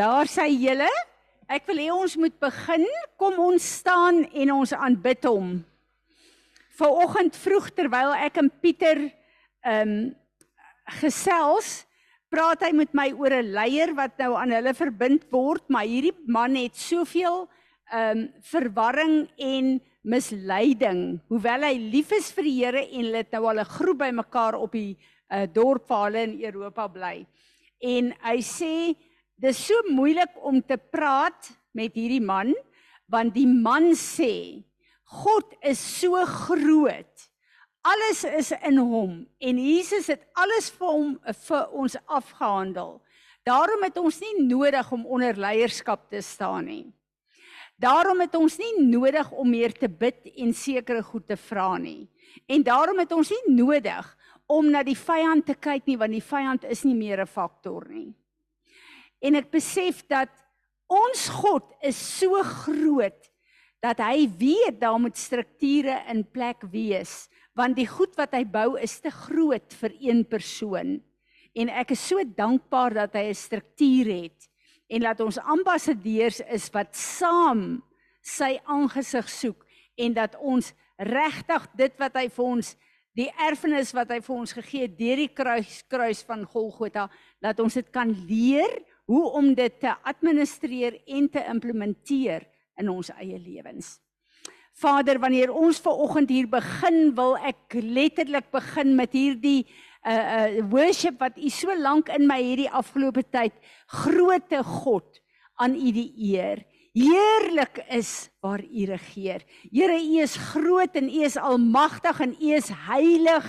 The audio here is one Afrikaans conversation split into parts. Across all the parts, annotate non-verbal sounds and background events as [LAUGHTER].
Daar sê julle, ek wil hê ons moet begin. Kom ons staan en ons aanbid hom. Vanoggend vroeg terwyl ek en Pieter ehm um, gesels, praat hy met my oor 'n leier wat nou aan hulle verbind word, maar hierdie man het soveel ehm um, verwarring en misleiding, hoewel hy lief is vir die Here en hulle het nou al 'n groep bymekaar op die uh, dorp waar hulle in Europa bly. En hy sê dis so moeilik om te praat met hierdie man want die man sê God is so groot. Alles is in hom en Jesus het alles vir hom vir ons afgehandel. Daarom het ons nie nodig om onder leierskap te staan nie. Daarom het ons nie nodig om meer te bid en sekere goed te vra nie. En daarom het ons nie nodig om na die vyand te kyk nie want die vyand is nie meer 'n faktor nie. En ek besef dat ons God is so groot dat hy weet daar moet strukture in plek wees want die goed wat hy bou is te groot vir een persoon. En ek is so dankbaar dat hy 'n struktuur het en dat ons ambassadeurs is wat saam sy aangesig soek en dat ons regtig dit wat hy vir ons die erfenis wat hy vir ons gegee het deur die kruis kruis van Golgotha dat ons dit kan leer hoe om dit te administreer en te implementeer in ons eie lewens. Vader, wanneer ons ver oggend hier begin, wil ek letterlik begin met hierdie uh uh worship wat u so lank in my hierdie afgelope tyd groote God aan u die eer heerlik is waar U regeer. Here, U is groot en U is almagtig en U is heilig.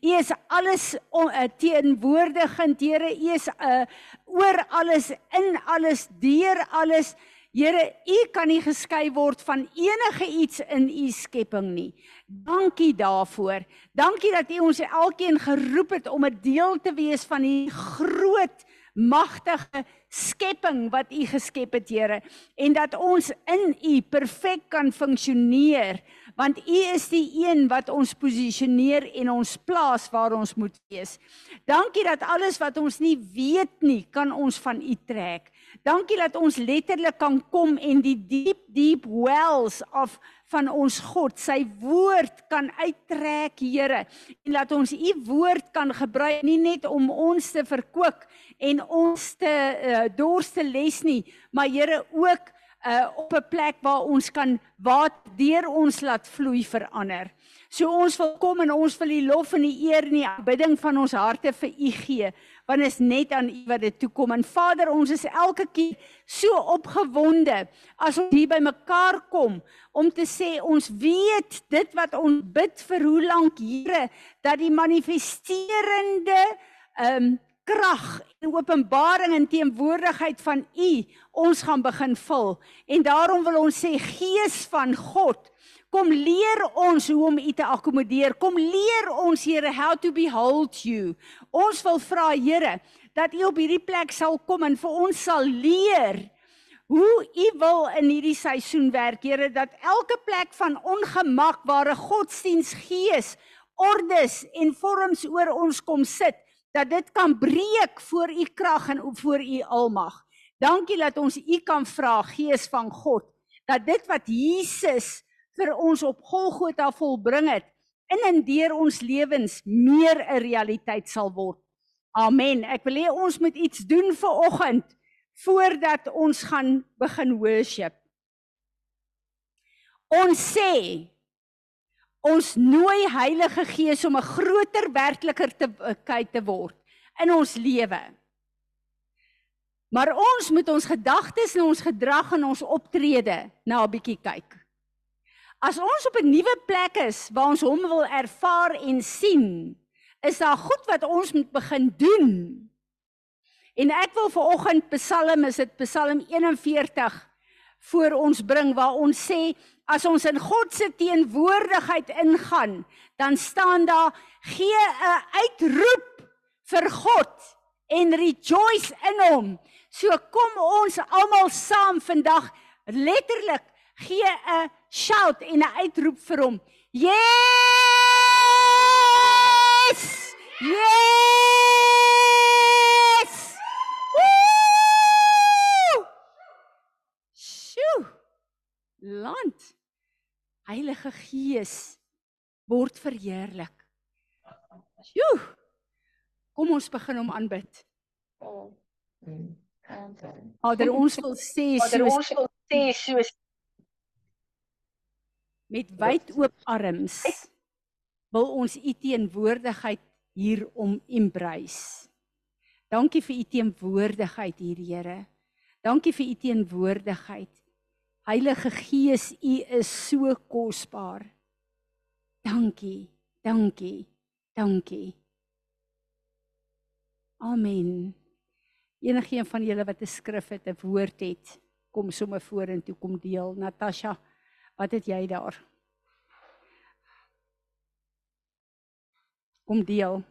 U is alles uh, teenwoordigend. Here, U is uh, oor alles, in alles, deur alles. Here, U kan nie geskei word van enige iets in U skepping nie. Dankie daarvoor. Dankie dat U ons elkeen geroep het om 'n deel te wees van U groot magtige skepping wat U geskep het, Here, en dat ons in U perfek kan funksioneer, want U is die een wat ons posisioneer en ons plaas waar ons moet wees. Dankie dat alles wat ons nie weet nie, kan ons van U trek. Dankie dat ons letterlik kan kom en die diep diep wells of van ons God, sy woord kan uittrek, Here, en laat ons u woord kan gebruik nie net om ons te verkoop en ons te uh, dors te les nie, maar Here ook uh, op 'n plek waar ons kan wat deur ons laat vloei vir ander. So ons wil kom en ons wil die lof en die eer en die aanbidding van ons harte vir U gee want is net aan U wat dit toe kom. En Vader, ons is elke keer so opgewonde as ons hier by mekaar kom om te sê ons weet dit wat ons bid vir hoe lank Here dat die manifesterende ehm um, krag en openbaring en teenwoordigheid van U ons gaan begin vul. En daarom wil ons sê Gees van God Kom leer ons hoe om U te akkommodeer. Kom leer ons Here how to behold you. Ons wil vra Here dat U op hierdie plek sal kom en vir ons sal leer hoe U wil in hierdie seisoen werk. Here dat elke plek van ongemak waar 'n godsdiensgees ordes en vorms oor ons kom sit, dat dit kan breek voor U krag en voor U almag. Dankie dat ons U kan vra Gees van God dat dit wat Jesus vir ons op Golgotha volbring het in en deur ons lewens meer 'n realiteit sal word. Amen. Ek wil hê ons moet iets doen vir oggend voordat ons gaan begin worship. Ons sê ons nooi Heilige Gees om 'n groter werkliker te kyk te word in ons lewe. Maar ons moet ons gedagtes en ons gedrag en ons optrede na 'n bietjie kyk. As ons op 'n nuwe plek is waar ons hom wil ervaar en sien, is daar goed wat ons moet begin doen. En ek wil vir oggend Psalm is dit Psalm 41 voor ons bring waar ons sê as ons in God se teenwoordigheid ingaan, dan staan daar gee 'n uitroep vir God en rejoice in hom. So kom ons almal saam vandag letterlik gee 'n shout en 'n uitroep vir hom. Yes! Yes! Land. Heilige Gees word verheerlik. Joe. Kom ons begin hom aanbid. Vader, ons wil sê [LAUGHS] Vader, soos ons wil sê soos met wyd oop arms wil ons u teenwoordigheid hier om embrace. Dankie vir u teenwoordigheid hier, Here. Dankie vir u teenwoordigheid. Heilige Gees, u is so kosbaar. Dankie. Dankie. Dankie. Amen. Enigeen van julle wat 'n skrif het, 'n woord het, kom sommer vorentoe kom deel. Natasha, wat het jy daar? Kom deel.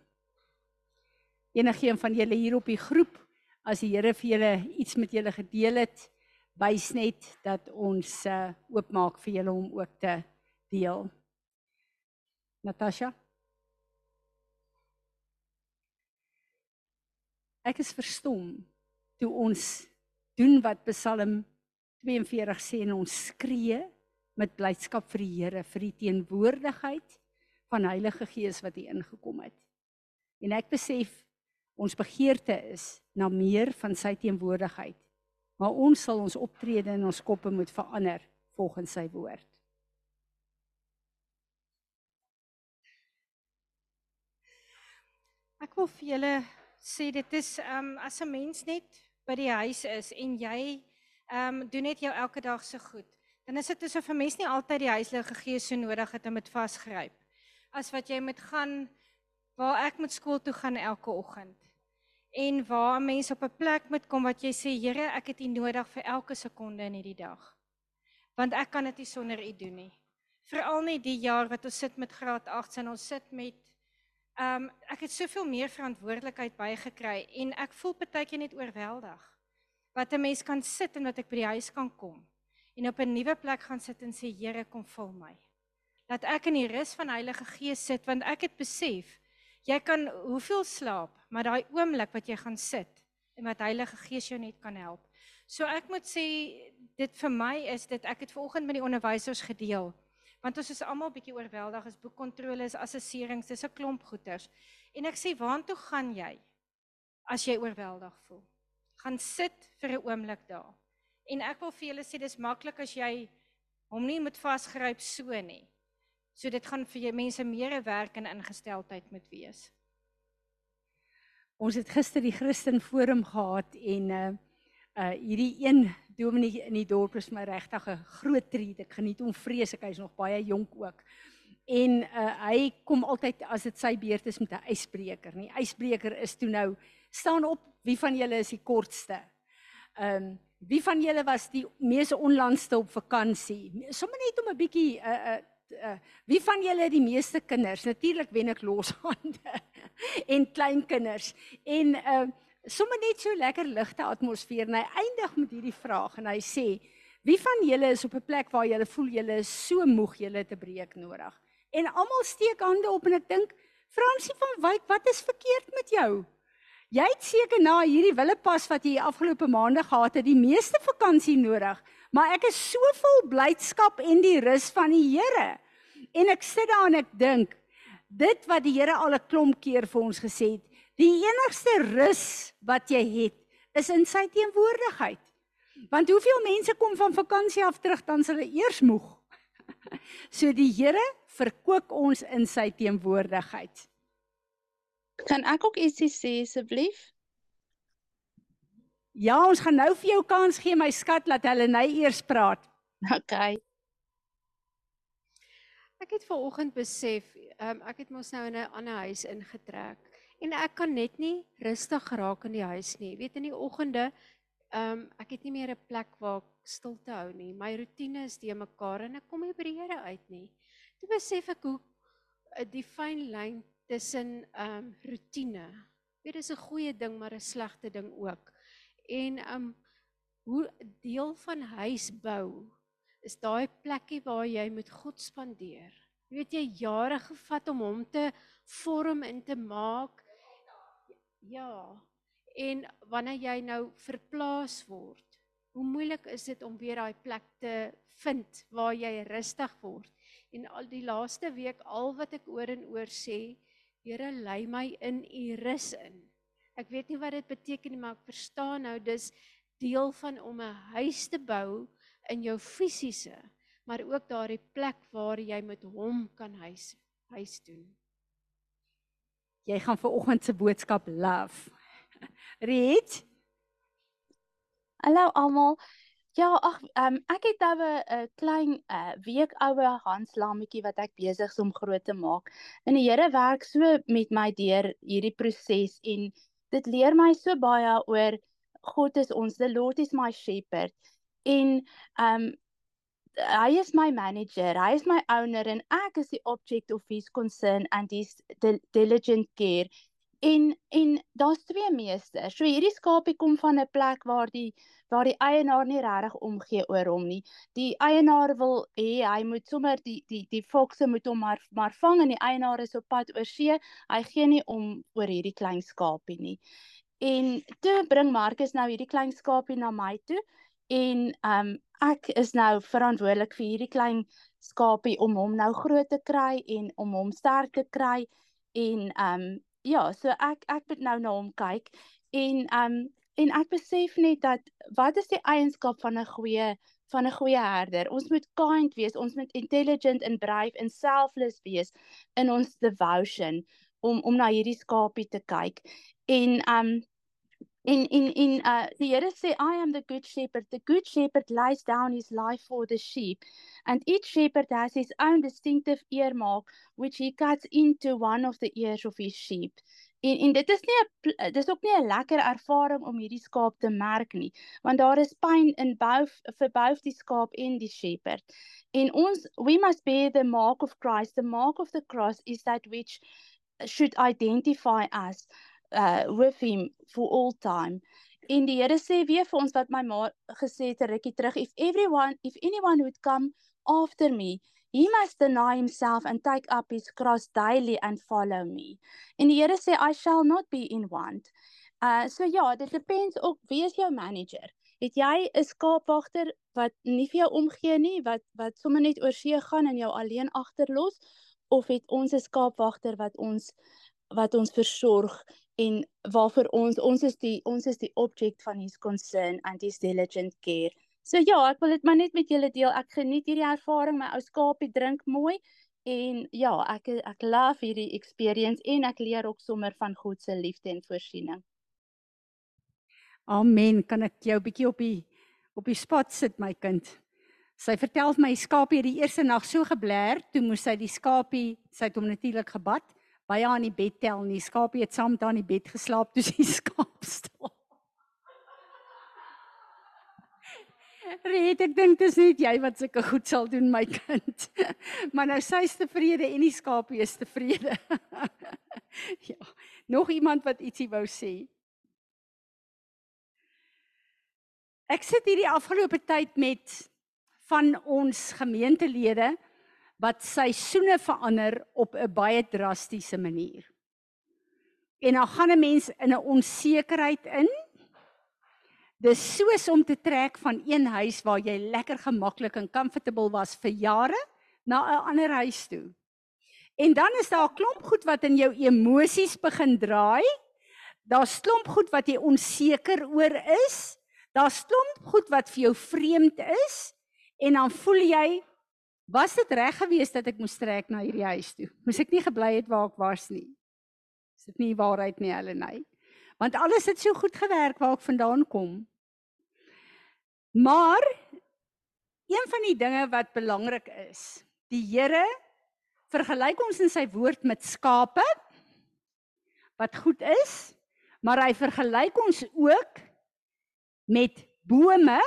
Enigeen van julle hier op die groep, as die Here vir julle iets met julle gedeel het, wys net dat ons uh, oopmaak vir julle om ook te deel. Natasha? Ek is verstom toe ons doen wat Psalm 42 sê en ons skree met blydskap vir die Here vir die teenwoordigheid van Heilige Gees wat hier ingekom het. En ek besef ons begeerte is na meer van sy teenwoordigheid. Maar ons sal ons optrede en ons koppe moet verander volgens sy woord. Ek wil vir julle sê dit is ehm um, as 'n mens net by die huis is en jy ehm um, doen net jou elke dag se goed, dan is dit asof 'n mens nie altyd die Heilige Gees so nodig het om dit vasgryp. As wat jy moet gaan waar ek moet skool toe gaan elke oggend. En waar 'n mens op 'n plek moet kom wat jy sê, Here, ek het U nodig vir elke sekonde in hierdie dag. Want ek kan dit nie sonder U doen nie. Veral net die jaar wat ons sit met graad 8 en ons sit met Ehm um, ek het soveel meer verantwoordelikheid bygekry en ek voel partykeer net oorweldig. Wat 'n mens kan sit en wat ek by die huis kan kom en op 'n nuwe plek gaan sit en sê Here kom vul my. Dat ek in die rus van Heilige Gees sit want ek het besef jy kan hoeveel slaap, maar daai oomblik wat jy gaan sit en wat Heilige Gees jou net kan help. So ek moet sê dit vir my is dit ek het vanoggend met die onderwysers gedeel want ons is almal bietjie oorweldig as boekkontrole is assesserings dis 'n klomp goeters. En ek sê waartoe gaan jy as jy oorweldig voel? Gaan sit vir 'n oomblik daar. En ek wil vir julle sê dis maklik as jy hom nie moet vasgryp so nie so dit gaan vir jou mense meer 'n werk en ingesteldheid moet wees Ons het gister die Christen Forum gehad en uh uh hierdie een dominee in die dorp is my regtig 'n groot treat. Ek geniet hom vreeslik. Hy's nog baie jonk ook. En uh hy kom altyd as dit sy beurt is met 'n ysbreker. Die ysbreker is toe nou staan op, wie van julle is die kortste? Ehm um, wie van julle was die mees onlandste op vakansie? Sommige net om 'n bietjie uh uh Uh, wie van julle het die meeste kinders? Natuurlik wen ek loshande [LAUGHS] en kleinkinders. En uh sommer net so lekker ligte atmosfeer en hy eindig met hierdie vraag en hy sê wie van julle is op 'n plek waar julle voel julle is so moeg julle 'n breek nodig en almal steek hande op en ek dink Fransie van Wyk wat is verkeerd met jou jy het seker na hierdie willepas wat jy afgelope maande gehad het die meeste vakansie nodig maar ek is so vol blydskap en die rus van die Here en ek sit daar en ek dink dit wat die Here al 'n klomp keer vir ons gesê het Die enigste rus wat jy het, is in sy teenwoordigheid. Want hoeveel mense kom van vakansie af terug dan hulle eers moeg. [LAUGHS] So die Here verkoop ons in sy teenwoordigheid. Kan ek ook ietsie sê asseblief? Ja, ons gaan nou vir jou kans gee my skat laat hulle net eers praat. [LAUGHS] Okay. Ek het ver oggend besef, um, ek het mos nou in 'n ander huis ingetrek en ek kan net nie rustig raak in die huis nie. Jy weet in die oggende, ehm um, ek het nie meer 'n plek waar ek stil te hou nie. My rotine is de mekaar en ek kom nie by die Here uit nie. Toe besef ek hoe uh, die fyn lyn tussen ehm um, rotine. Weet dis 'n goeie ding maar 'n slegte ding ook. En ehm um, hoe deel van huis bou is daai plekkie waar jy met God spandeer. Jy weet jy jare gevat om hom te vorm en te maak Ja. En wanneer jy nou verplaas word, Hoe moeilik is dit om weer daai plek te vind waar jy rustig word? En al die laaste week al wat ek oor en oor sê, Here lei my in u rus in. Ek weet nie wat dit beteken nie, maar ek verstaan nou dis deel van om 'n huis te bou in jou fisiese, maar ook daardie plek waar jy met hom kan huis huis doen. Jy gaan ver oggend se boodskap love. [LAUGHS] Reed? Hallo almal. Ja, ag, um, ek het nou 'n klein uh, week oue handslametjie wat ek besig is om groot te maak. En die Here werk so met my deur hierdie proses en dit leer my so baie oor God is ons, the Lord is my shepherd. En um hy is my manager, hy is my owner en ek is die object of his concern and his diligent care. En en daar's twee meesters. So hierdie skapie kom van 'n plek waar die waar die eienaar nie regtig omgee oor hom nie. Die eienaar wil hê hy moet sommer die die die fokse moet hom maar maar vang en die eienaar is op pad oor see. Hy gee nie om oor hierdie klein skapie nie. En toe bring Markus nou hierdie klein skapie na my toe en ehm um, ek is nou verantwoordelik vir hierdie klein skapie om hom nou groot te kry en om hom sterk te kry en ehm um, ja, so ek ek moet nou na hom kyk en ehm um, en ek besef net dat wat is die eienskap van 'n goeie van 'n goeie herder? Ons moet kind wees, ons moet intelligent and brave and selfless wees in ons devotion om om na hierdie skapie te kyk. En ehm um, In in in uh die Here sê I am the good shepherd. The good shepherd lays down his life for the sheep. And each shepherd has his own distinctive earmark which he cuts into one of the ears of his sheep. En en dit is nie 'n dis ook nie 'n lekker ervaring om hierdie skaap te merk nie, want daar is pyn in bou vir both die skaap en die shepherd. En ons we must bear the mark of Christ. The mark of the cross is that which should identify us uh with him for all time. En die Here sê weer vir ons wat my ma gesê het 'n rukkie terug, if everyone if anyone would come after me, he must deny himself and take up his cross daily and follow me. En die Here sê I shall not be in want. Uh so ja, dit depends ook wie is jou manager. Het jy 'n skaapwagter wat nie vir jou omgee nie, wat wat sommer net oor see gaan en jou alleen agterlos of het ons 'n skaapwagter wat ons wat ons versorg en waarvoor ons ons is die ons is die object van his concern and his diligent care. So ja, ek wil dit maar net met julle deel. Ek geniet hierdie ervaring. My ou skapie drink mooi en ja, ek ek love hierdie experience en ek leer ook sommer van God se liefde en voorsiening. Amen. Kan ek jou bietjie op die op die spot sit my kind? Sy vertel my skapie die eerste nag so gebler, toe moes sy die skapie, sy het hom natuurlik gebad baie aan die bed tel nie. Skapie het saam daar in die bed geslaap toe sy [LAUGHS] skaap staan. Reed, ek dink dit is net jy wat sulke goed sal doen my kind. [LAUGHS] Maar nou sy's tevrede en die skapie is tevrede. [LAUGHS] Ja. Nog iemand wat ietsie wou sê? Ek sit hierdie afgelope tyd met van ons gemeentelede wat seisoene verander op 'n baie drastiese manier. En dan gaan 'n mens in 'n onsekerheid in. Dis soos om te trek van een huis waar jy lekker gemaklik en comfortable was vir jare na 'n ander huis toe. En dan is daar 'n klomp goed wat in jou emosies begin draai. Daar's klomp goed wat jy onseker oor is. Daar's klomp goed wat vir jou vreemd is en dan voel jy Was dit reg geweest dat ek moes trek na hierdie huis toe? Moes ek nie gebly het waar ek was nie? Is dit nie waarheid nie, Helenae? Want alles het so goed gewerk waar ek vandaan kom. Maar een van die dinge wat belangrik is, die Here vergelyk ons in sy woord met skape wat goed is, maar hy vergelyk ons ook met bome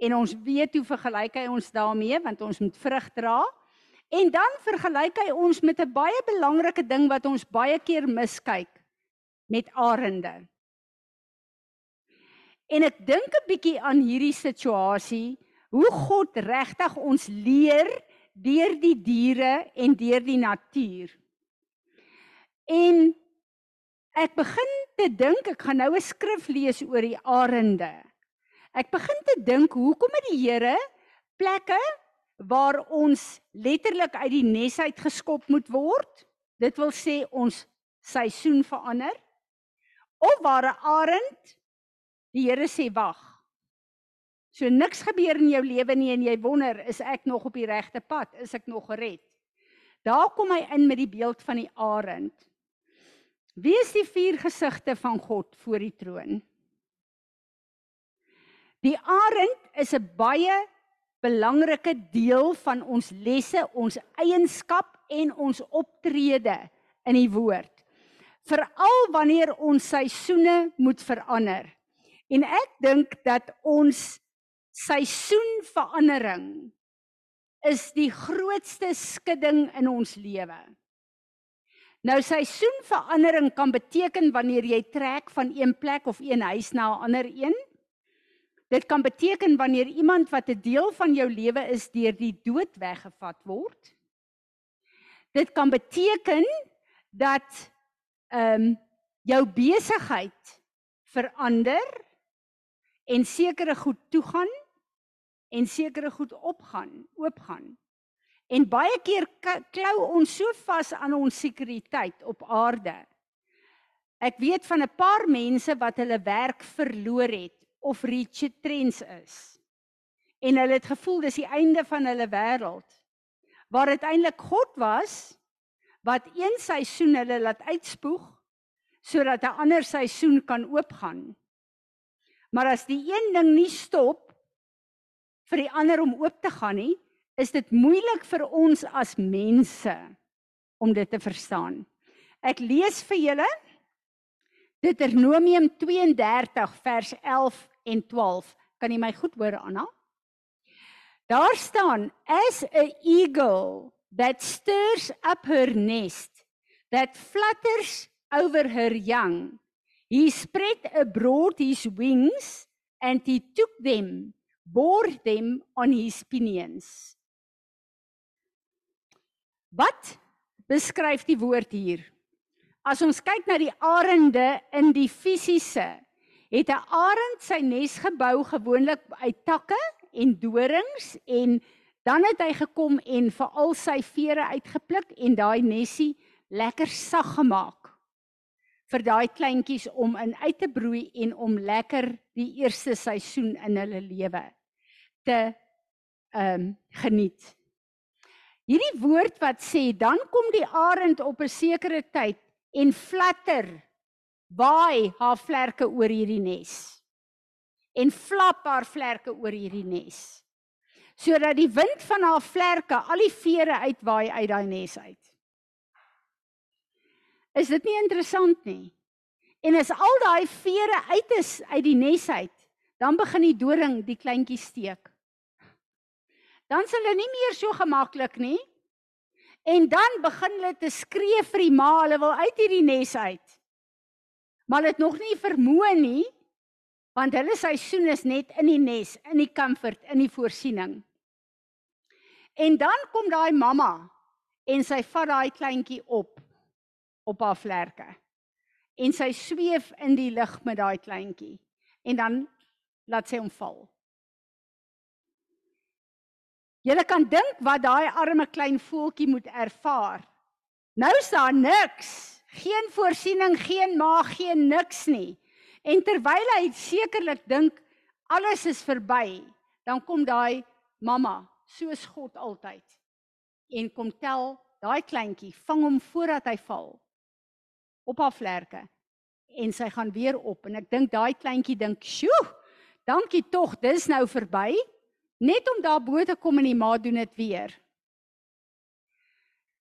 en ons weet hoe vergelyk hy ons daarmee want ons moet vrug dra. En dan vergelyk hy ons met 'n baie belangrike ding wat ons baie keer miskyk met arende. En ek dink 'n bietjie aan hierdie situasie, hoe God regtig ons leer deur die diere en deur die natuur. En ek begin te dink ek gaan nou 'n skrif lees oor die arende. Ek begin te dink hoekom het die Here plekke waar ons letterlik uit die nes uit geskop moet word? Dit wil sê ons seisoen verander. Of waar 'n arend die Here sê wag. So niks gebeur in jou lewe nie en jy wonder, is ek nog op die regte pad? Is ek nog gered? Daar kom hy in met die beeld van die arend. Wie is die vier gesigte van God voor die troon? Die arend is 'n baie belangrike deel van ons lesse, ons eienskap en ons optrede in die woord. Veral wanneer ons seisoene moet verander. En ek dink dat ons seisoenverandering is die grootste skudding in ons lewe. Nou seisoenverandering kan beteken wanneer jy trek van een plek of een huis na 'n ander een. Dit kan beteken wanneer iemand wat 'n deel van jou lewe is deur die dood weggevat word. Dit kan beteken dat ehm um, jou besigheid verander en sekere goed toegaan en sekere goed opgaan, oopgaan. En baie keer klou ons so vas aan ons sekuriteit op aarde. Ek weet van 'n paar mense wat hulle werk verloor het of Richard Trends is. En hulle het gevoel dis die einde van hulle wêreld. Waar dit eintlik God was wat een seisoen hulle laat uitspoeg sodat 'n ander seisoen kan oopgaan. Maar as die een ding nie stop vir die ander om oop te gaan nie, is dit moeilik vir ons as mense om dit te verstaan. Ek lees vir julle Deuteronomium 32 vers 11 en 12. Kan jy my goed hoor Anna? Daar staan as a eagle that stirs up her nest that flutters over her young he spread abroad his wings and he took them bore them on his pinions Wat beskryf die woord hier? As ons kyk na die arende in die fisiese, het 'n arend sy nes gebou gewoonlik uit takke en dorings en dan het hy gekom en vir al sy vere uitgepluk en daai nesie lekker sag gemaak vir daai kleintjies om in uit te broei en om lekker die eerste seisoen in hulle lewe te ehm um, geniet. Hierdie woord wat sê dan kom die arend op 'n sekere tyd en flatter waai haar vlerke oor hierdie nes. En flap haar vlerke oor hierdie nes. Sodat die wind van haar vlerke al die vere uitwaai uit daai nes uit. Is dit nie interessant nie? En as al daai vere uit is uit die nes uit dan begin die doring die kleintjies steek. Dan sal hulle nie meer so gemaklik nie en dan begin hulle te skree vir die ma hulle wil uit hierdie nes uit maar dit nog nie vermoë nie want hulle seisoen is net in die nes, in die comfort, in die voorsiening. En dan kom daai mamma en sy vat daai kleintjie op op haar vlerke. En sy sweef in die lug met daai kleintjie en dan laat sy hom val. Julle kan dink wat daai arme klein voeltjie moet ervaar. Nou is daar niks geen voorsiening, geen maag, geen niks nie. En terwyl hy sekerlik dink alles is verby, dan kom daai mamma, soos God altyd, en kom tel daai kleintjie, vang hom voordat hy val op haar vlerke en sy gaan weer op en ek dink daai kleintjie dink, "Sjoe, dankie tog, dis nou verby." Net om daar bo te kom en die ma doen dit weer.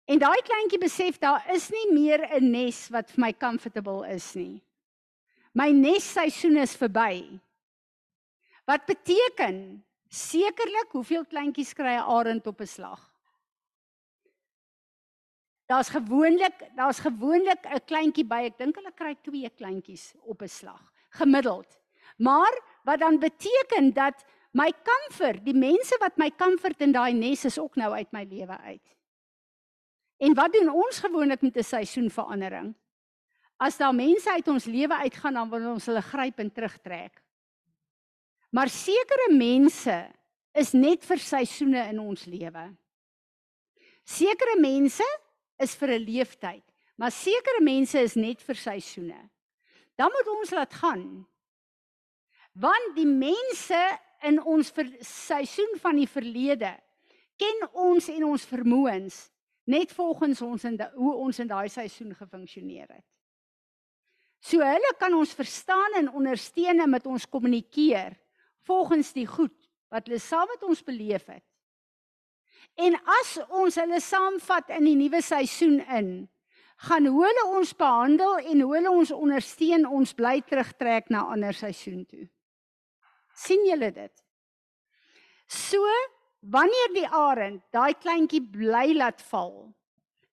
En daai kleintjie besef daar is nie meer 'n nes wat vir my comfortable is nie. My nes seisoen is verby. Wat beteken sekerlik hoeveel kleintjies kry 'n arend op 'n slag? Daar's gewoonlik, daar's gewoonlik 'n kleintjie by. Ek dink hulle kry 2 kleintjies op 'n slag, gemiddeld. Maar wat dan beteken dat my comfort, die mense wat my comfort in daai nes is ook nou uit my lewe uit. En wat doen ons gewoonlik met 'n seisoenverandering? As daar mense uit ons lewe uitgaan, dan wil ons hulle gryp en terugtrek. Maar sekere mense is net vir seisoene in ons lewe. Sekere mense is vir 'n leeftyd, maar sekere mense is net vir seisoene. Dan moet ons laat gaan. Want die mense in ons seisoen van die verlede ken ons en ons vermoëns net volgens ons en hoe ons in daai seisoen gefunksioneer het. So hulle kan ons verstaan en ondersteun met ons kommunikeer volgens die goed wat hulle saam met ons beleef het. En as ons hulle saamvat in die nuwe seisoen in, gaan hoe hulle ons behandel en hoe hulle ons ondersteun, ons bly terugtrek na ander seisoen toe. Sien julle dit? So, wanneer die arend daai kleintjie bly laat val,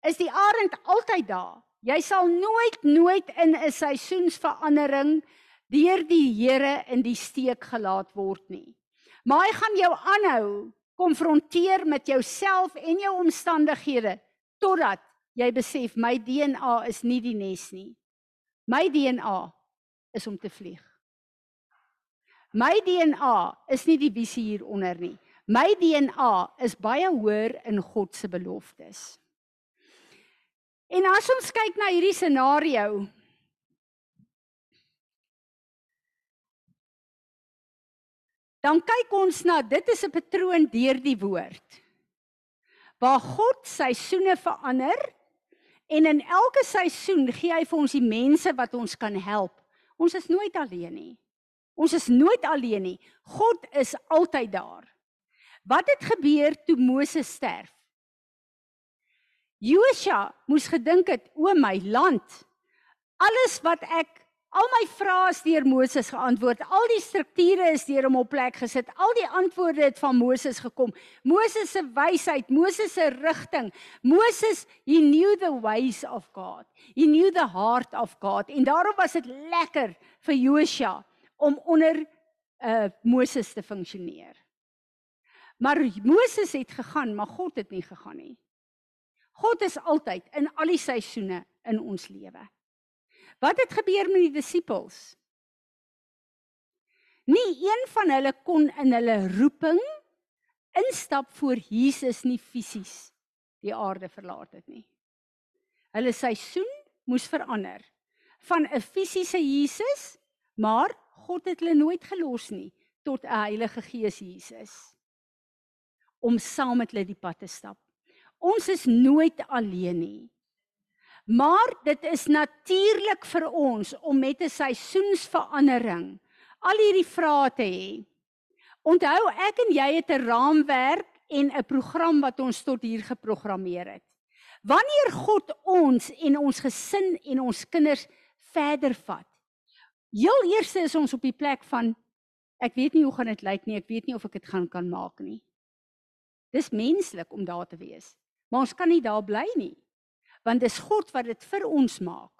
is die arend altyd daar. Jy sal nooit nooit in 'n seisoensverandering deur die Here in die steek gelaat word nie. Maar hy gaan jou aanhou konfronteer met jouself en jou omstandighede totdat jy besef my DNA is nie die nes nie. My DNA is om te vlieg. My DNA is nie die visie hieronder nie. My DNA is baie hoër in God se beloftes. En as ons kyk na hierdie scenario, dan kyk ons na dit is 'n patroon deur die woord. Waar God seisoene verander en in elke seisoen gee hy vir ons die mense wat ons kan help. Ons is nooit alleen nie. Ons is nooit alleen nie. God is altyd daar. Wat het gebeur toe Moses sterf? Josua moes gedink het, o my land, alles wat ek Al my vrae is deur Moses geantwoord. Al die strukture is deur hom op plek gesit. Al die antwoorde het van Moses gekom. Moses se wysheid, Moses se rigting. Moses, he knew the ways of God. He knew the heart of God. En daarom was dit lekker vir Joshua om onder uh Moses te funksioneer. Maar Moses het gegaan, maar God het nie gegaan nie. God is altyd in al die seisoene in ons lewe. Wat het gebeur met die disippels? Nie een van hulle kon in hulle roeping instap voor Jesus nie fisies die aarde verlaat het nie. Hulle seisoen moes verander van 'n fisiese Jesus, maar God het hulle nooit gelos nie tot 'n Heilige Gees Jesus om saam met hulle die pad te stap. Ons is nooit alleen nie. Maar dit is natuurlik vir ons om met 'n seisoensverandering al hierdie vrae te hê. Onthou ek en jy het 'n raamwerk en 'n program wat ons tot hier geprogrammeer het. Wanneer God ons en ons gesin en ons kinders verder vat. Heel eers is ons op die plek van ek weet nie hoe gaan dit lyk nie, ek weet nie of ek dit gaan kan maak nie. Dis menslik om daar te wees, maar ons kan nie daar bly nie want dis God wat dit vir ons maak.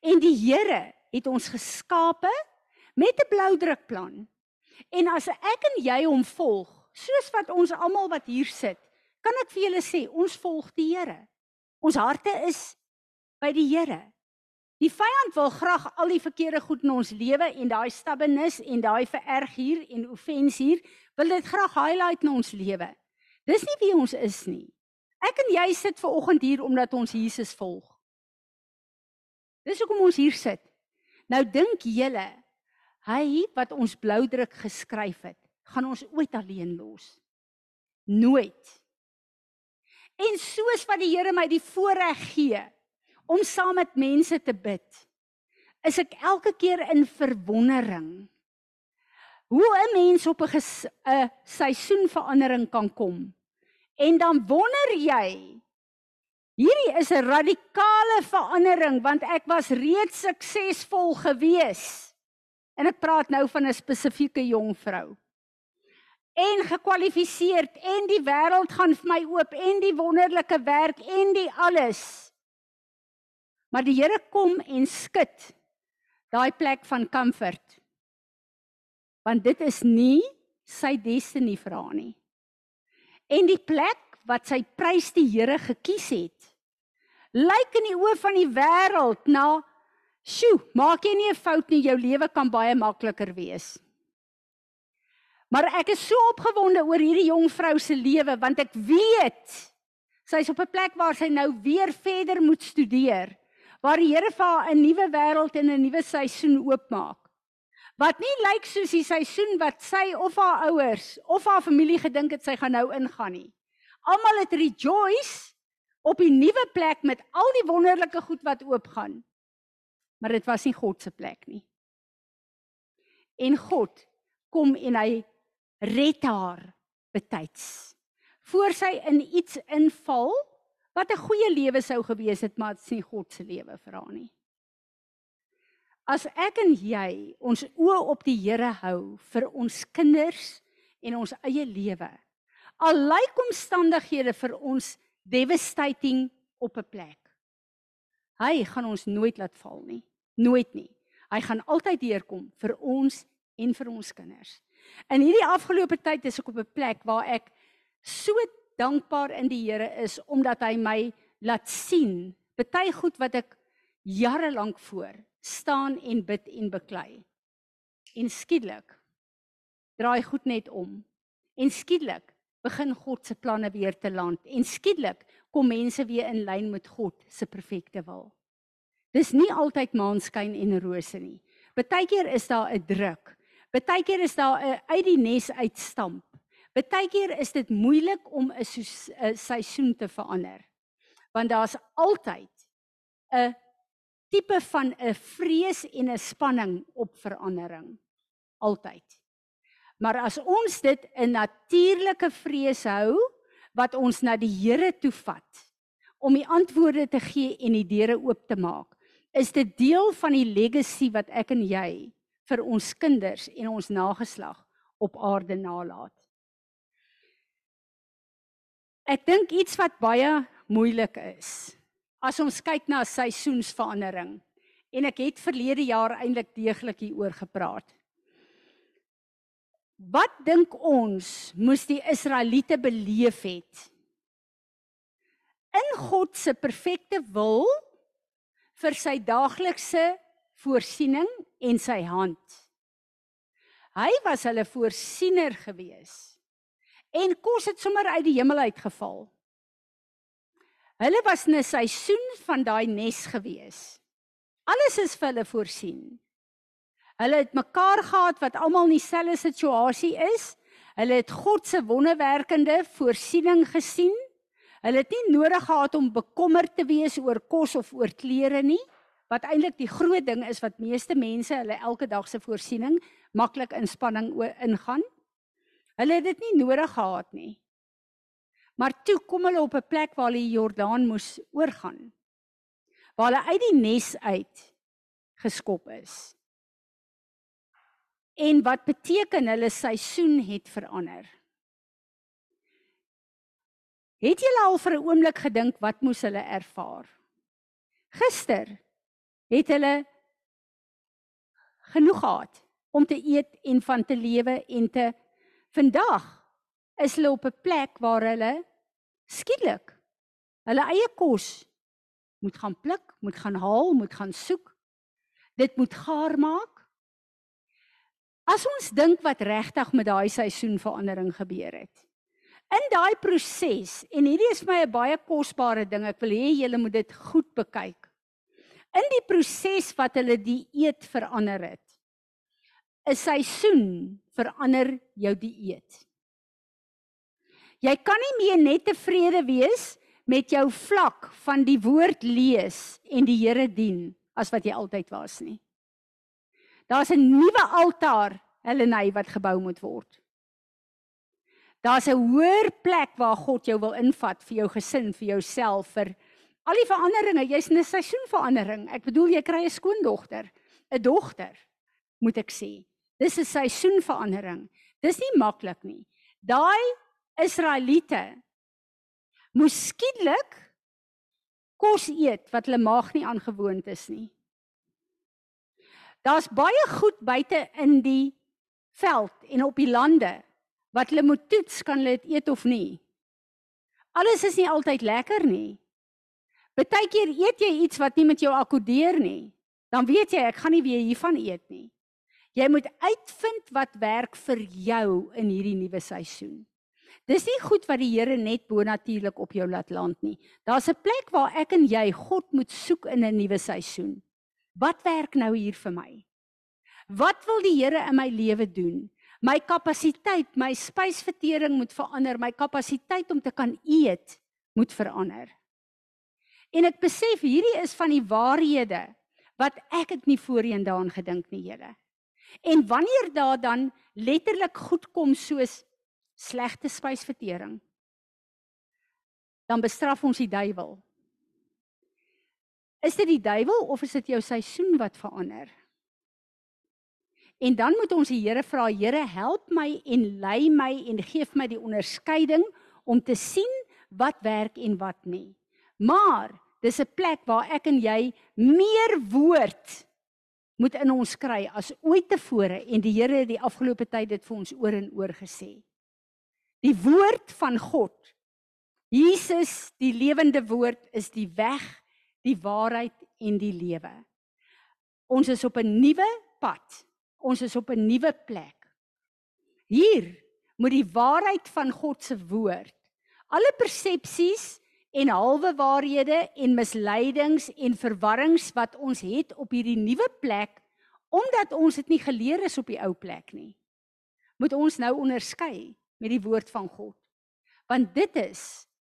En die Here het ons geskape met 'n blou drukplan. En as ek en jy hom volg, soos wat ons almal wat hier sit, kan ek vir julle sê, ons volg die Here. Ons harte is by die Here. Die vyand wil graag al die verkeerde goed in ons lewe en daai stabbenis en daai vererg hier en offens hier, wil dit graag highlight in ons lewe. Dis nie wie ons is nie. Ek en jy sit ver oggend hier omdat ons Jesus volg. Dis hoekom ons hier sit. Nou dink julle, hy wat ons bloudruk geskryf het, gaan ons ooit alleen los? Nooit. En soos wat die Here my die voorreg gee om saam met mense te bid, is ek elke keer in verwondering hoe 'n mens op 'n 'n seisoenverandering kan kom. En dan wonder jy hierdie is 'n radikale verandering want ek was reeds suksesvol gewees. En ek praat nou van 'n spesifieke jong vrou. En gekwalifiseerd en die wêreld gaan vir my oop en die wonderlike werk en die alles. Maar die Here kom en skud daai plek van comfort. Want dit is nie sy destiny vir haar nie. En die plek wat sy prys die Here gekies het, lyk in die oë van die wêreld na sjoe, maak jy nie 'n fout nie, jou lewe kan baie makliker wees. Maar ek is so opgewonde oor hierdie jong vrou se lewe want ek weet sy's op 'n plek waar sy nou weer verder moet studeer. Waar die Here vir haar 'n nuwe wêreld en 'n nuwe seisoen oopmaak. Wat nie lyk soos die seisoen wat sy of haar ouers of haar familie gedink het sy gaan nou ingaan nie. Almal het rejoice op die nuwe plek met al die wonderlike goed wat oopgaan. Maar dit was nie God se plek nie. En God kom en hy red haar betyds. Voor sy in iets inval wat 'n goeie lewe sou gewees het, maar dit nie God se lewe vir haar nie. As ek en jy ons oë op die Here hou vir ons kinders en ons eie lewe. Al lyk omstandighede vir ons devastating op 'n plek. Hy gaan ons nooit laat val nie. Nooit nie. Hy gaan altyd deurkom vir ons en vir ons kinders. In hierdie afgelope tyd is ek op 'n plek waar ek so dankbaar in die Here is omdat hy my laat sien baie goed wat ek jare lank voor staan en bid en beklei. En skielik draai goed net om. En skielik begin God se planne weer te land en skielik kom mense weer in lyn met God se perfekte wil. Dis nie altyd maanskyn en rose nie. Partykeer is daar 'n druk. Partykeer is daar 'n uit die nes uitstamp. Partykeer is dit moeilik om 'n seisoen te verander. Want daar's altyd 'n tipe van 'n vrees en 'n spanning op verandering. Altyd. Maar as ons dit 'n natuurlike vrees hou wat ons na die Here toe vat om die antwoorde te gee en die deure oop te maak, is dit deel van die legacy wat ek en jy vir ons kinders en ons nageslag op aarde nalat. Ek dink iets wat baie moeilik is as ons kyk na seisoensverandering en ek het verlede jaar eintlik deeglik hieroor gepraat. Wat dink ons moes die Israeliete beleef het? In God se perfekte wil vir sy daaglikse voorsiening en sy hand. Hy was hulle voorsiener gewees. En kos het sommer uit die hemel uitgeval. Hulle was in 'n seisoen van daai nes gewees. Alles is vir hulle voorsien. Hulle het mekaar gehad wat almal in dieselfde situasie is. Hulle het God se wonderwerkende voorsiening gesien. Hulle het nie nodig gehad om bekommerd te wees oor kos of oor klere nie wat eintlik die groot ding is wat meeste mense hulle elke dag se voorsiening maklik inspanning ingaan. Hulle het dit nie nodig gehad nie. Maar toe kom hulle op 'n plek waar hulle die Jordaan moes oorgaan. Waar hulle uit die nes uit geskop is. En wat beteken hulle seisoen het verander? Het julle al vir 'n oomblik gedink wat moes hulle ervaar? Gister het hulle genoeg gehad om te eet en van te lewe en te vandag is hulle op 'n plek waar hulle skielik hulle eie kos moet gaan pluk, moet gaan haal, moet gaan soek. Dit moet gaar maak. As ons dink wat regtig met daai seisoenverandering gebeur het. In daai proses en hierdie is my 'n baie kosbare ding. Ek wil hê julle moet dit goed bekyk in die proses wat hulle die eet verander het. 'n Seisoen verander jou dieet. Jy kan nie meer net tevrede wees met jou vlak van die woord lees en die Here dien as wat jy altyd was nie. Daar's 'n nuwe altaar, Heleny, wat gebou moet word. Daar's 'n hoër plek waar God jou wil invat vir jou gesin, vir jouself, vir Al die veranderinge, jy's in 'n seisoenverandering. Ek bedoel jy kry 'n skoondogter, 'n dogter, moet ek sê. Dis 'n seisoenverandering. Dis nie maklik nie. Daai Israeliete moes skielik kos eet wat hulle maag nie aangewoond is nie. Daar's baie goed buite in die veld en op die lande wat hulle moet toets kan hulle dit eet of nie. Alles is nie altyd lekker nie. Partykeer eet jy iets wat nie met jou akkodeer nie. Dan weet jy ek gaan nie weer hiervan eet nie. Jy moet uitvind wat werk vir jou in hierdie nuwe seisoen. Dis nie goed wat die Here net bonatuurlik op jou laat land nie. Daar's 'n plek waar ek en jy God moet soek in 'n nuwe seisoen. Wat werk nou hier vir my? Wat wil die Here in my lewe doen? My kapasiteit, my spysvertering moet verander, my kapasiteit om te kan eet moet verander. En ek besef hierdie is van die waarhede wat ek het nie voorheen daaraan gedink nie, Here. En wanneer daar dan letterlik goed kom soos slegte spysvertering, dan bestraf ons die duiwel. Is dit die duiwel of is dit jou seisoen wat verander? En dan moet ons die Here vra, Here, help my en lei my en gee my die onderskeiding om te sien wat werk en wat nie. Maar dis 'n plek waar ek en jy meer woord moet in ons kry as ooit tevore en die Here het die afgelope tyd dit vir ons oor en oor gesê. Die woord van God. Jesus, die lewende woord is die weg, die waarheid en die lewe. Ons is op 'n nuwe pad. Ons is op 'n nuwe plek. Hier moet die waarheid van God se woord alle persepsies en halwe waarhede en misleidings en verwarrings wat ons het op hierdie nuwe plek omdat ons dit nie geleer is op die ou plek nie. Moet ons nou onderskei met die woord van God. Want dit is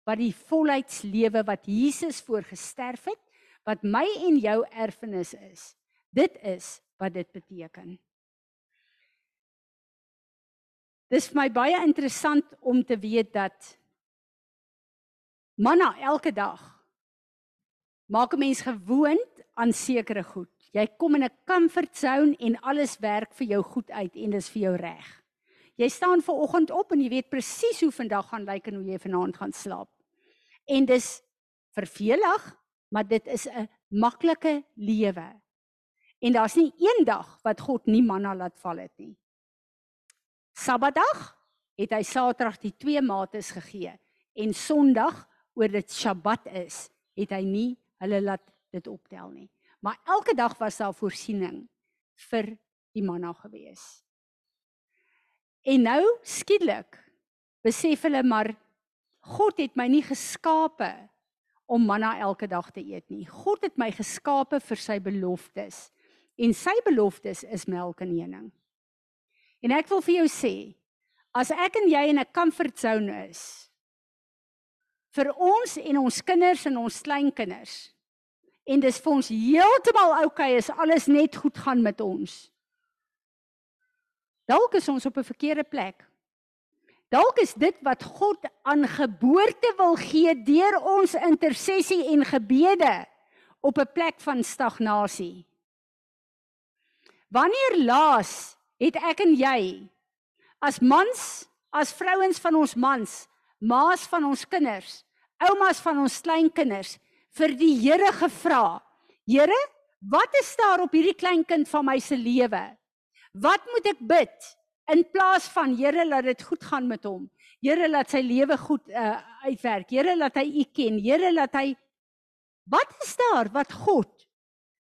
wat die volheidslewe wat Jesus voorgesterf het wat my en jou erfenis is. Dit is wat dit beteken. Dis vir my baie interessant om te weet dat manna elke dag maak 'n mens gewoond aan sekere goed. Jy kom in 'n comfort zone en alles werk vir jou goed uit en dis vir jou reg. Jy staan ver oggend op en jy weet presies hoe vandag gaan lyk en hoe jy vanaand gaan slaap. En dis vervelig, maar dit is 'n maklike lewe. En daar's nie een dag wat God nie manna laat val het nie. Sabbatdag het hy Saterdag die twee mates gegee en Sondag oor dit Sabbat is, het hy nie hulle laat dit optel nie. Maar elke dag was daar voorsiening vir die manna gewees. En nou skielik besef hulle maar God het my nie geskape om manna elke dag te eet nie. God het my geskape vir sy beloftes. En sy beloftes is melk en honing. En ek wil vir jou sê, as ek en jy in 'n comfort zone is vir ons en ons kinders en ons kleinkinders en dis vir ons heeltemal oukei okay, is alles net goed gaan met ons. Dalk is ons op 'n verkeerde plek. Dalk is dit wat God aan geboorte wil gee deur ons intersessie en gebede op 'n plek van stagnasie. Wanneer laas het ek en jy as mans, as vrouens van ons mans, maas van ons kinders, oumas van ons kleinkinders vir die Here gevra. Here, wat is daar op hierdie kleinkind van my se lewe? Wat moet ek bid in plaas van Here laat dit goed gaan met hom? Here laat sy lewe goed uh, uitwerk. Here laat hy U ken. Here laat hy Wat is daar wat God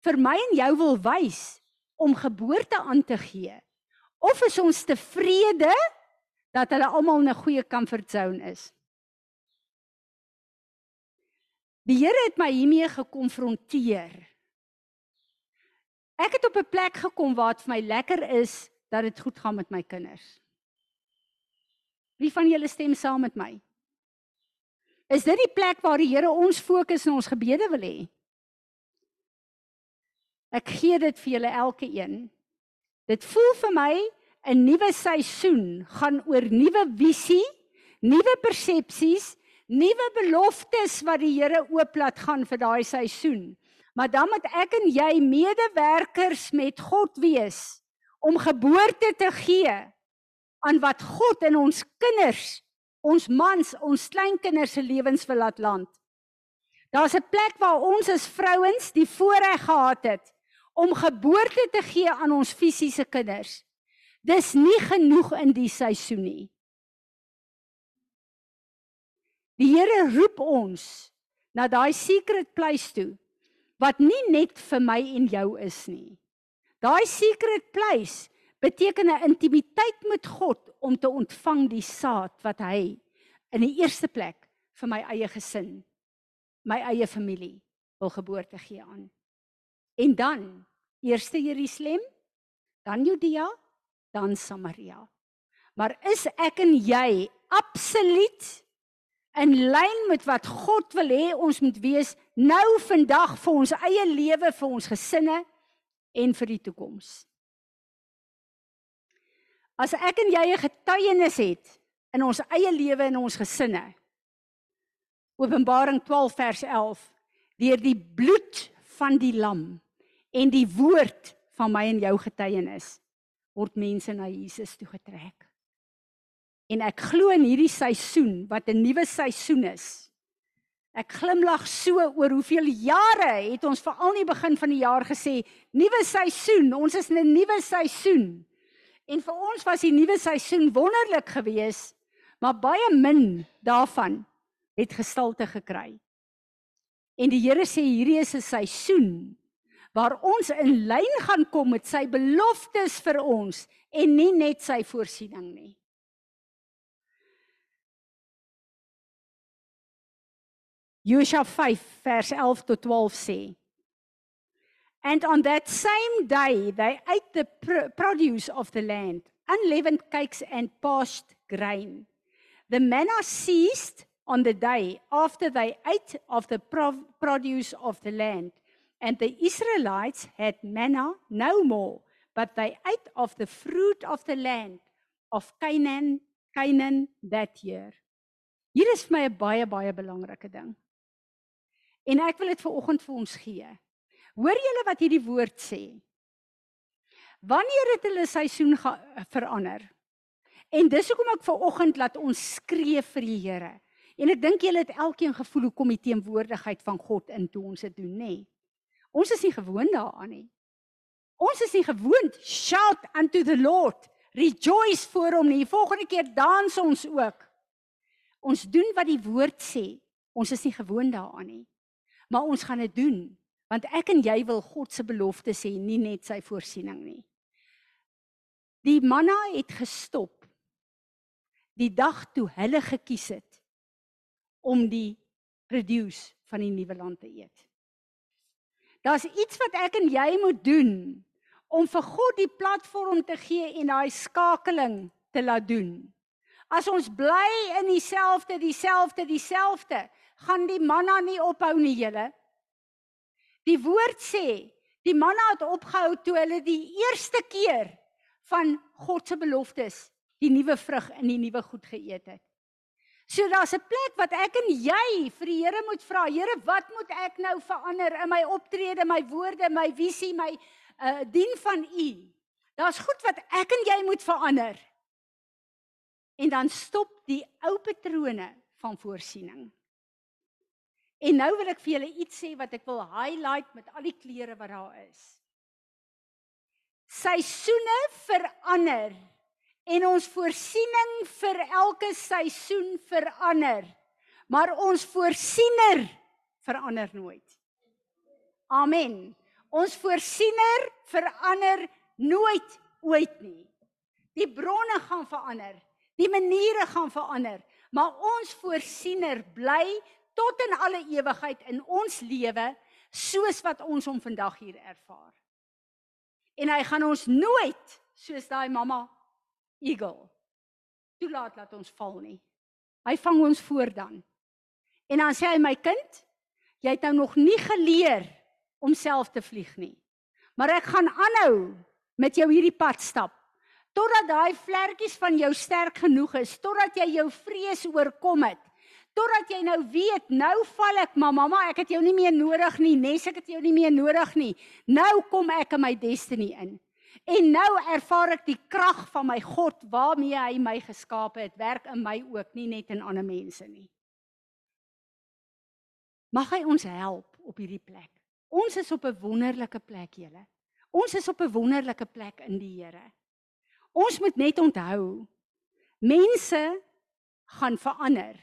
vir my en jou wil wys om geboorte aan te gee? Of is ons tevrede dat hulle almal in 'n goeie comfort zone is? Die Here het my hiermee gekonfronteer. Ek het op 'n plek gekom waar dit vir my lekker is dat dit goed gaan met my kinders. Wie van julle stem saam met my? Is dit die plek waar die Here ons fokus en ons gebede wil hê? Ek gee dit vir julle elke een. Dit voel vir my 'n nuwe seisoen gaan oor nuwe visie, nuwe persepsies, nuwe beloftes wat die Here ooplaat gaan vir daai seisoen. Maar dan moet ek en jy medewerkers met God wees om geboorte te gee aan wat God in ons kinders, ons mans, ons kleinkinders se lewens wil laat land. Daar's 'n plek waar ons as vrouens die voorreg gehad het om geboorte te gee aan ons fisiese kinders. Dis nie genoeg in die seisoen nie. Die Here roep ons na daai secret place toe wat nie net vir my en jou is nie. Daai secret place beteken 'n intimiteit met God om te ontvang die saad wat hy in die eerste plek vir my eie gesin, my eie familie wil geboorte gee aan. En dan eerste Jerusalem, dan Judea, dan Samaria. Maar is ek en jy absoluut in lyn met wat God wil hê ons moet wees nou vandag vir ons eie lewe, vir ons gesinne en vir die toekoms? As ek en jy 'n getuienis het in ons eie lewe en ons gesinne. Openbaring 12 vers 11 deur die bloed van die lam en die woord van my en jou getuienis word mense na Jesus toe getrek. En ek glo in hierdie seisoen wat 'n nuwe seisoen is. Ek glimlag so oor hoeveel jare het ons veral nie begin van die jaar gesê nuwe seisoen, ons is in 'n nuwe seisoen. En vir ons was die nuwe seisoen wonderlik geweest, maar baie min daarvan het gestalte gekry. En die Here sê hierdie is 'n seisoen waar ons in lyn gaan kom met sy beloftes vir ons en nie net sy voorsiening nie. Josua 5 vers 11 tot 12 sê And on that same day they ate the pr produce of the land unleavened cakes and parched grain. The manna ceased on the day after they ate of the produce of the land and the Israelites had manna no more but they ate of the fruit of the land of Canaan Canaan that year. Hier is vir my 'n baie baie belangrike ding En ek wil dit vir oggend vir ons gee. Hoor julle wat hierdie woord sê? Wanneer het hulle seisoen verander? En dis hoekom ek ver oggend laat ons skree vir die Here. En ek dink julle het elkeen gevoel hoe kom die teenwoordigheid van God in toe ons dit doen, nê? Ons is nie gewoond daaraan nie. Ons is nie gewoond shout unto the Lord, rejoice voor hom nie. Volgende keer dans ons ook. Ons doen wat die woord sê. Ons is nie gewoond daaraan nie maar ons gaan dit doen want ek en jy wil God se beloftes hê nie net sy voorsiening nie. Die manna het gestop. Die dag toe hulle gekies het om die produce van die nuwe land te eet. Daar's iets wat ek en jy moet doen om vir God die platform te gee en daai skakeling te laat doen. As ons bly in dieselfde dieselfde dieselfde gaan die manna nie ophou nie julle. Die woord sê, die manna het opgehou toe hulle die eerste keer van God se beloftes, die nuwe vrug in die nuwe goed geëet het. So daar's 'n plek wat ek en jy vir die Here moet vra, Here, wat moet ek nou verander in my optrede, my woorde, my visie, my uh dien van U? Daar's goed wat ek en jy moet verander. En dan stop die ou patrone van voorsiening. En nou wil ek vir julle iets sê wat ek wil highlight met al die kleure wat daar is. Seisoene verander en ons voorsiening vir elke seisoen verander. Maar ons voorsiener verander nooit. Amen. Ons voorsiener verander nooit ooit nie. Die bronne gaan verander, die maniere gaan verander, maar ons voorsiener bly tot in alle ewigheid in ons lewe soos wat ons hom vandag hier ervaar. En hy gaan ons nooit soos daai mamma eagle toelaat laat ons val nie. Hy vang ons voor dan. En dan sê hy my kind, jy het nou nog nie geleer om self te vlieg nie. Maar ek gaan aanhou met jou hierdie pad stap totdat daai vlekkies van jou sterk genoeg is, totdat jy jou vrees oorkom het totdat jy nou weet, nou val ek, maar mamma, ek het jou nie meer nodig nie, nes ek het jou nie meer nodig nie. Nou kom ek in my destiny in. En nou ervaar ek die krag van my God waarmee hy my geskaap het, werk in my ook, nie net in ander mense nie. Mag hy ons help op hierdie plek. Ons is op 'n wonderlike plek, julle. Ons is op 'n wonderlike plek in die Here. Ons moet net onthou mense gaan verander.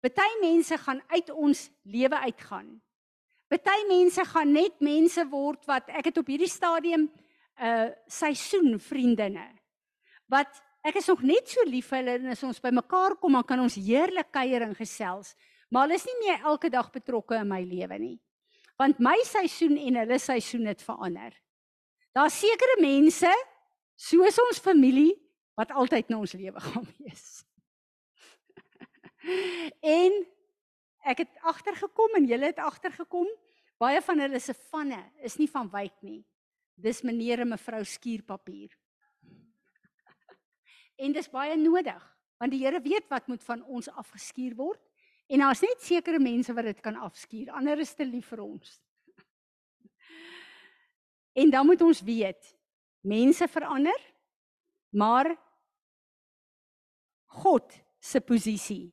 Party mense gaan uit ons lewe uitgaan. Party mense gaan net mense word wat ek het op hierdie stadium 'n uh, seisoen vriendinne wat ek is nog net so lief vir hulle en as ons bymekaar kom dan kan ons heerlik kuier en gesels. Maar hulle is nie meer elke dag betrokke in my lewe nie. Want my seisoen en hulle seisoen het verander. Daar's sekere mense soos ons familie wat altyd in ons lewe gaan wees. En ek het agtergekom en julle het agtergekom, baie van hulle se vanne is nie van wyk nie. Dis meneer en mevrou skuurpapier. en dis baie nodig, want die Here weet wat moet van ons afgeskuur word en daar's net sekere mense wat dit kan afskuur. Ander is te lief vir ons. en dan moet ons weet, mense verander, maar God se posisie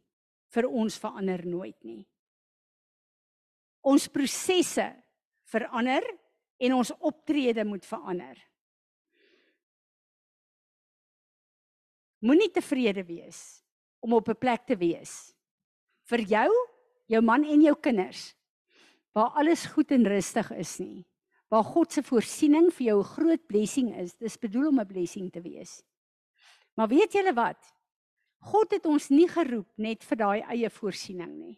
vir ons verander nooit nie. Ons prosesse verander en ons optrede moet verander. Moenie tevrede wees om op 'n plek te wees vir jou, jou man en jou kinders waar alles goed en rustig is nie. Waar God se voorsiening vir jou 'n groot blessing is. Dis bedoel om 'n blessing te wees. Maar weet julle wat? God het ons nie geroep net vir daai eie voorsiening nie.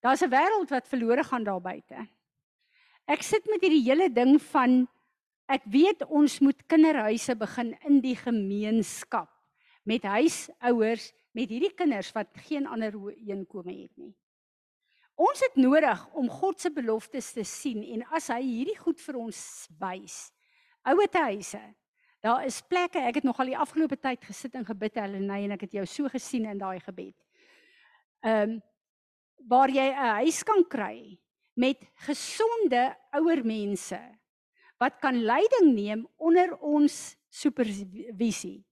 Daar's 'n wêreld wat verlore gaan daar buite. Ek sit met hierdie hele ding van ek weet ons moet kinderhuise begin in die gemeenskap met huisouers met hierdie kinders wat geen ander heenkome het nie. Ons het nodig om God se beloftes te sien en as hy hierdie goed vir ons wys. Ouete huise, Daar is plekke, ek het nog al die afgelope tyd gesit en gebid Helene en ek het jou so gesien in daai gebed. Ehm um, waar jy 'n huis kan kry met gesonde ouer mense wat kan leiding neem onder ons supervisie.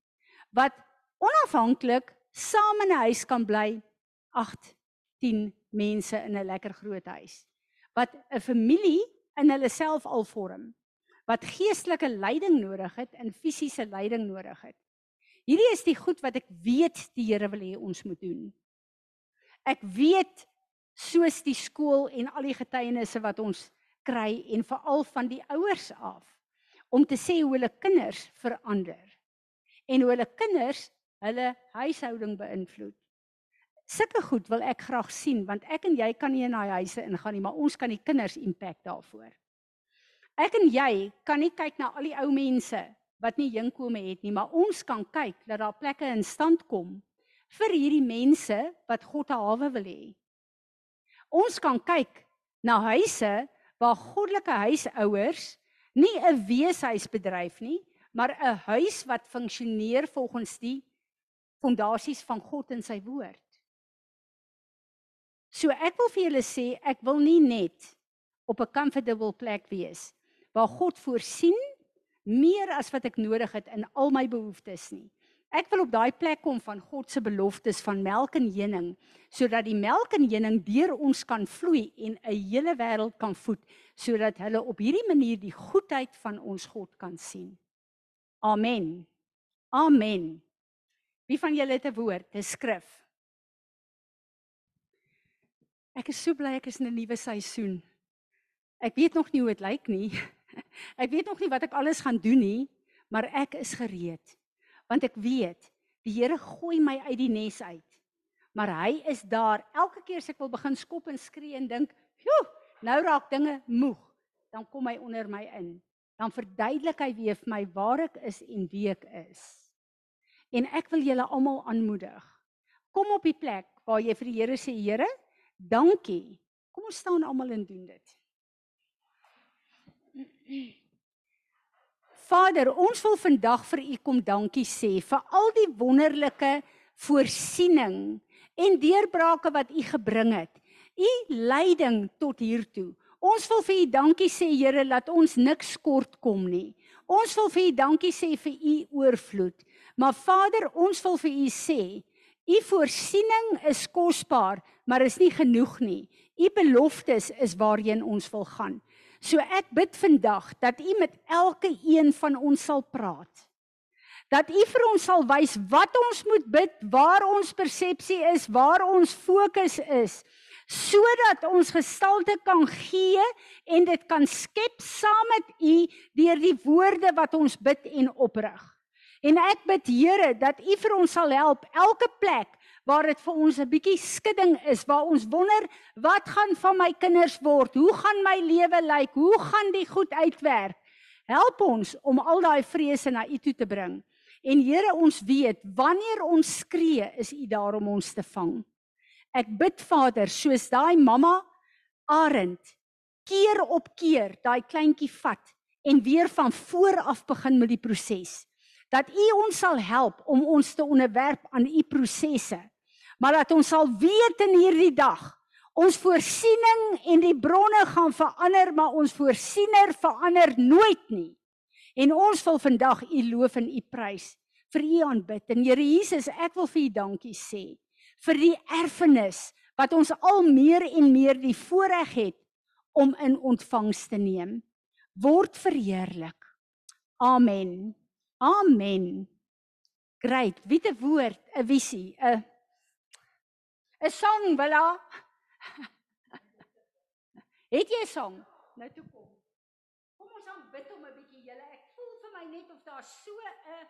Wat onafhanklik saam in 'n huis kan bly 8 10 mense in 'n lekker groot huis. Wat 'n familie in hulle self al vorm wat geestelike leiding nodig het en fisiese leiding nodig het. Hierdie is die goed wat ek weet die Here wil hê ons moet doen. Ek weet soos die skool en al die getuienisse wat ons kry en veral van die ouers af om te sê hoe hulle kinders verander en hoe hulle kinders hulle huishouding beïnvloed. Sulke goed wil ek graag sien want ek en jy kan nie in daai huise ingaan nie, maar ons kan die kinders impak daarvoor. Ek en jy kan nie kyk na al die ou mense wat nie inkome het nie, maar ons kan kyk dat daar plekke in stand kom vir hierdie mense wat God 'n hawe wil hê. Ons kan kyk na huise waar goddelike huisouers nie 'n weeshuis bedryf nie, maar 'n huis wat funksioneer volgens die fondasies van God en sy woord. So ek wil vir julle sê, ek wil nie net op 'n comfortable plek wees waar God voorsien meer as wat ek nodig het in al my behoeftes nie. Ek wil op daai plek kom van God se beloftes van melk en honing sodat die melk en honing deur ons kan vloei en 'n hele wêreld kan voed sodat hulle op hierdie manier die goedheid van ons God kan sien. Amen. Amen. Wie van julle het 'n woord, 'n skrif? Ek is so bly ek is in 'n nuwe seisoen. Ek weet nog nie hoe dit lyk nie. [LAUGHS] [LAUGHS] Ek weet nog nie wat ek alles gaan doen nie, maar ek is gereed. Want ek weet, die Here gooi my uit die nes uit. Maar hy is daar elke keer as ek wil begin skop en skree en dink, "Joe, nou raak dinge moeg." Dan kom hy onder my in. Dan verduidelik hy weer vir my waar ek is en wie ek is. En ek wil julle almal aanmoedig. Kom op die plek waar jy vir die Here sê, "Here, dankie." Kom ons staan almal en doen dit. Vader, ons wil vandag vir U kom dankie sê vir al die wonderlike voorsiening en deurbrake wat U gebring het. U leiding tot hier toe. Ons wil vir U dankie sê Here dat ons niks kort kom nie. Ons wil vir U dankie sê vir U oorvloed. Maar Vader, ons wil vir U sê, U voorsiening is kosbaar, maar is nie genoeg nie. U beloftes is waarheen ons wil gaan. So ek bid vandag dat U met elke een van ons sal praat. Dat U vir ons sal wys wat ons moet bid, waar ons persepsie is, waar ons fokus is, sodat ons gestalte kan gee en dit kan skep saam met U deur die woorde wat ons bid en oprig. En ek bid Here dat U vir ons sal help elke plek waar dit vir ons 'n bietjie skudding is, waar ons wonder wat gaan van my kinders word? Hoe gaan my lewe lyk? Hoe gaan die goed uitwerk? Help ons om al daai vrese na U toe te bring. En Here, ons weet wanneer ons skree, is U daar om ons te vang. Ek bid Vader, soos daai mamma Arend keer op keer daai kleintjie vat en weer van voor af begin met die proses. Dat U ons sal help om ons te onderwerp aan U prosesse. Maar dat ons sal weet in hierdie dag ons voorsiening en die bronne gaan verander, maar ons voorsiener verander nooit nie. En ons wil vandag U loof en U prys vir U aanbid. En Here Jesus, ek wil vir U dankie sê vir die erfenis wat ons al meer en meer die voorreg het om in ontvangs te neem. Word verheerlik. Amen. Amen. Great. Wie te woord, 'n visie, 'n 'n song, voilà. Het jy 'n song? Nou toe kom. Kom ons aanbid hom 'n bietjie julle. Ek voel vir my net of daar so 'n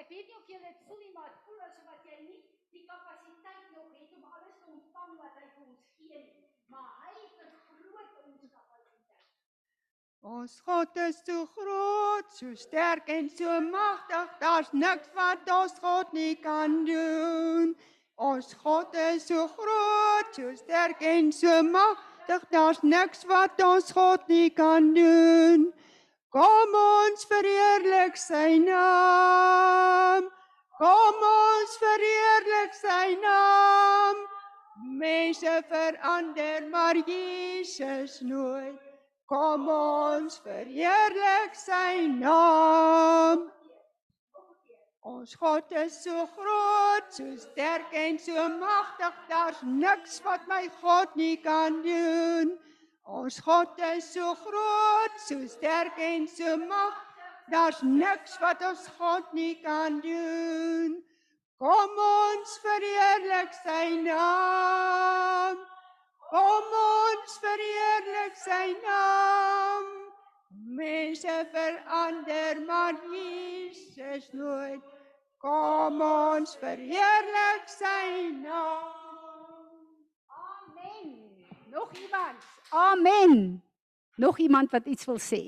ek weet nie of jy dit voel nie, maar dit voel asof wat jy nie die kapasiteit nog het om alles te ontvang wat hy vir ons gee nie. Maar hy vergroot ons kapasiteit. Ons God is so groot, so sterk en so magtig. Daar's niks wat ons God nie kan doen. Ons God is so groot, so sterk en so magtig. Daar's niks wat ons God nie kan doen. Kom ons verheerlik sy naam. Kom ons verheerlik sy naam. Mense verander, maar Jesus nooit. Kom ons verheerlik sy naam. Ons God is so groot, so sterk en so magtig. Daar's niks wat my God nie kan doen. Ons God is so groot, so sterk en so magtig. Daar's niks wat ons God nie kan doen. Kom ons verheerlik sy naam. Kom ons verheerlik sy naam. Mense verander, maar Jesus nooit. Kom ons verheerlik sy naam. Amen. Nog iemand? Amen. Nog iemand wat iets wil sê?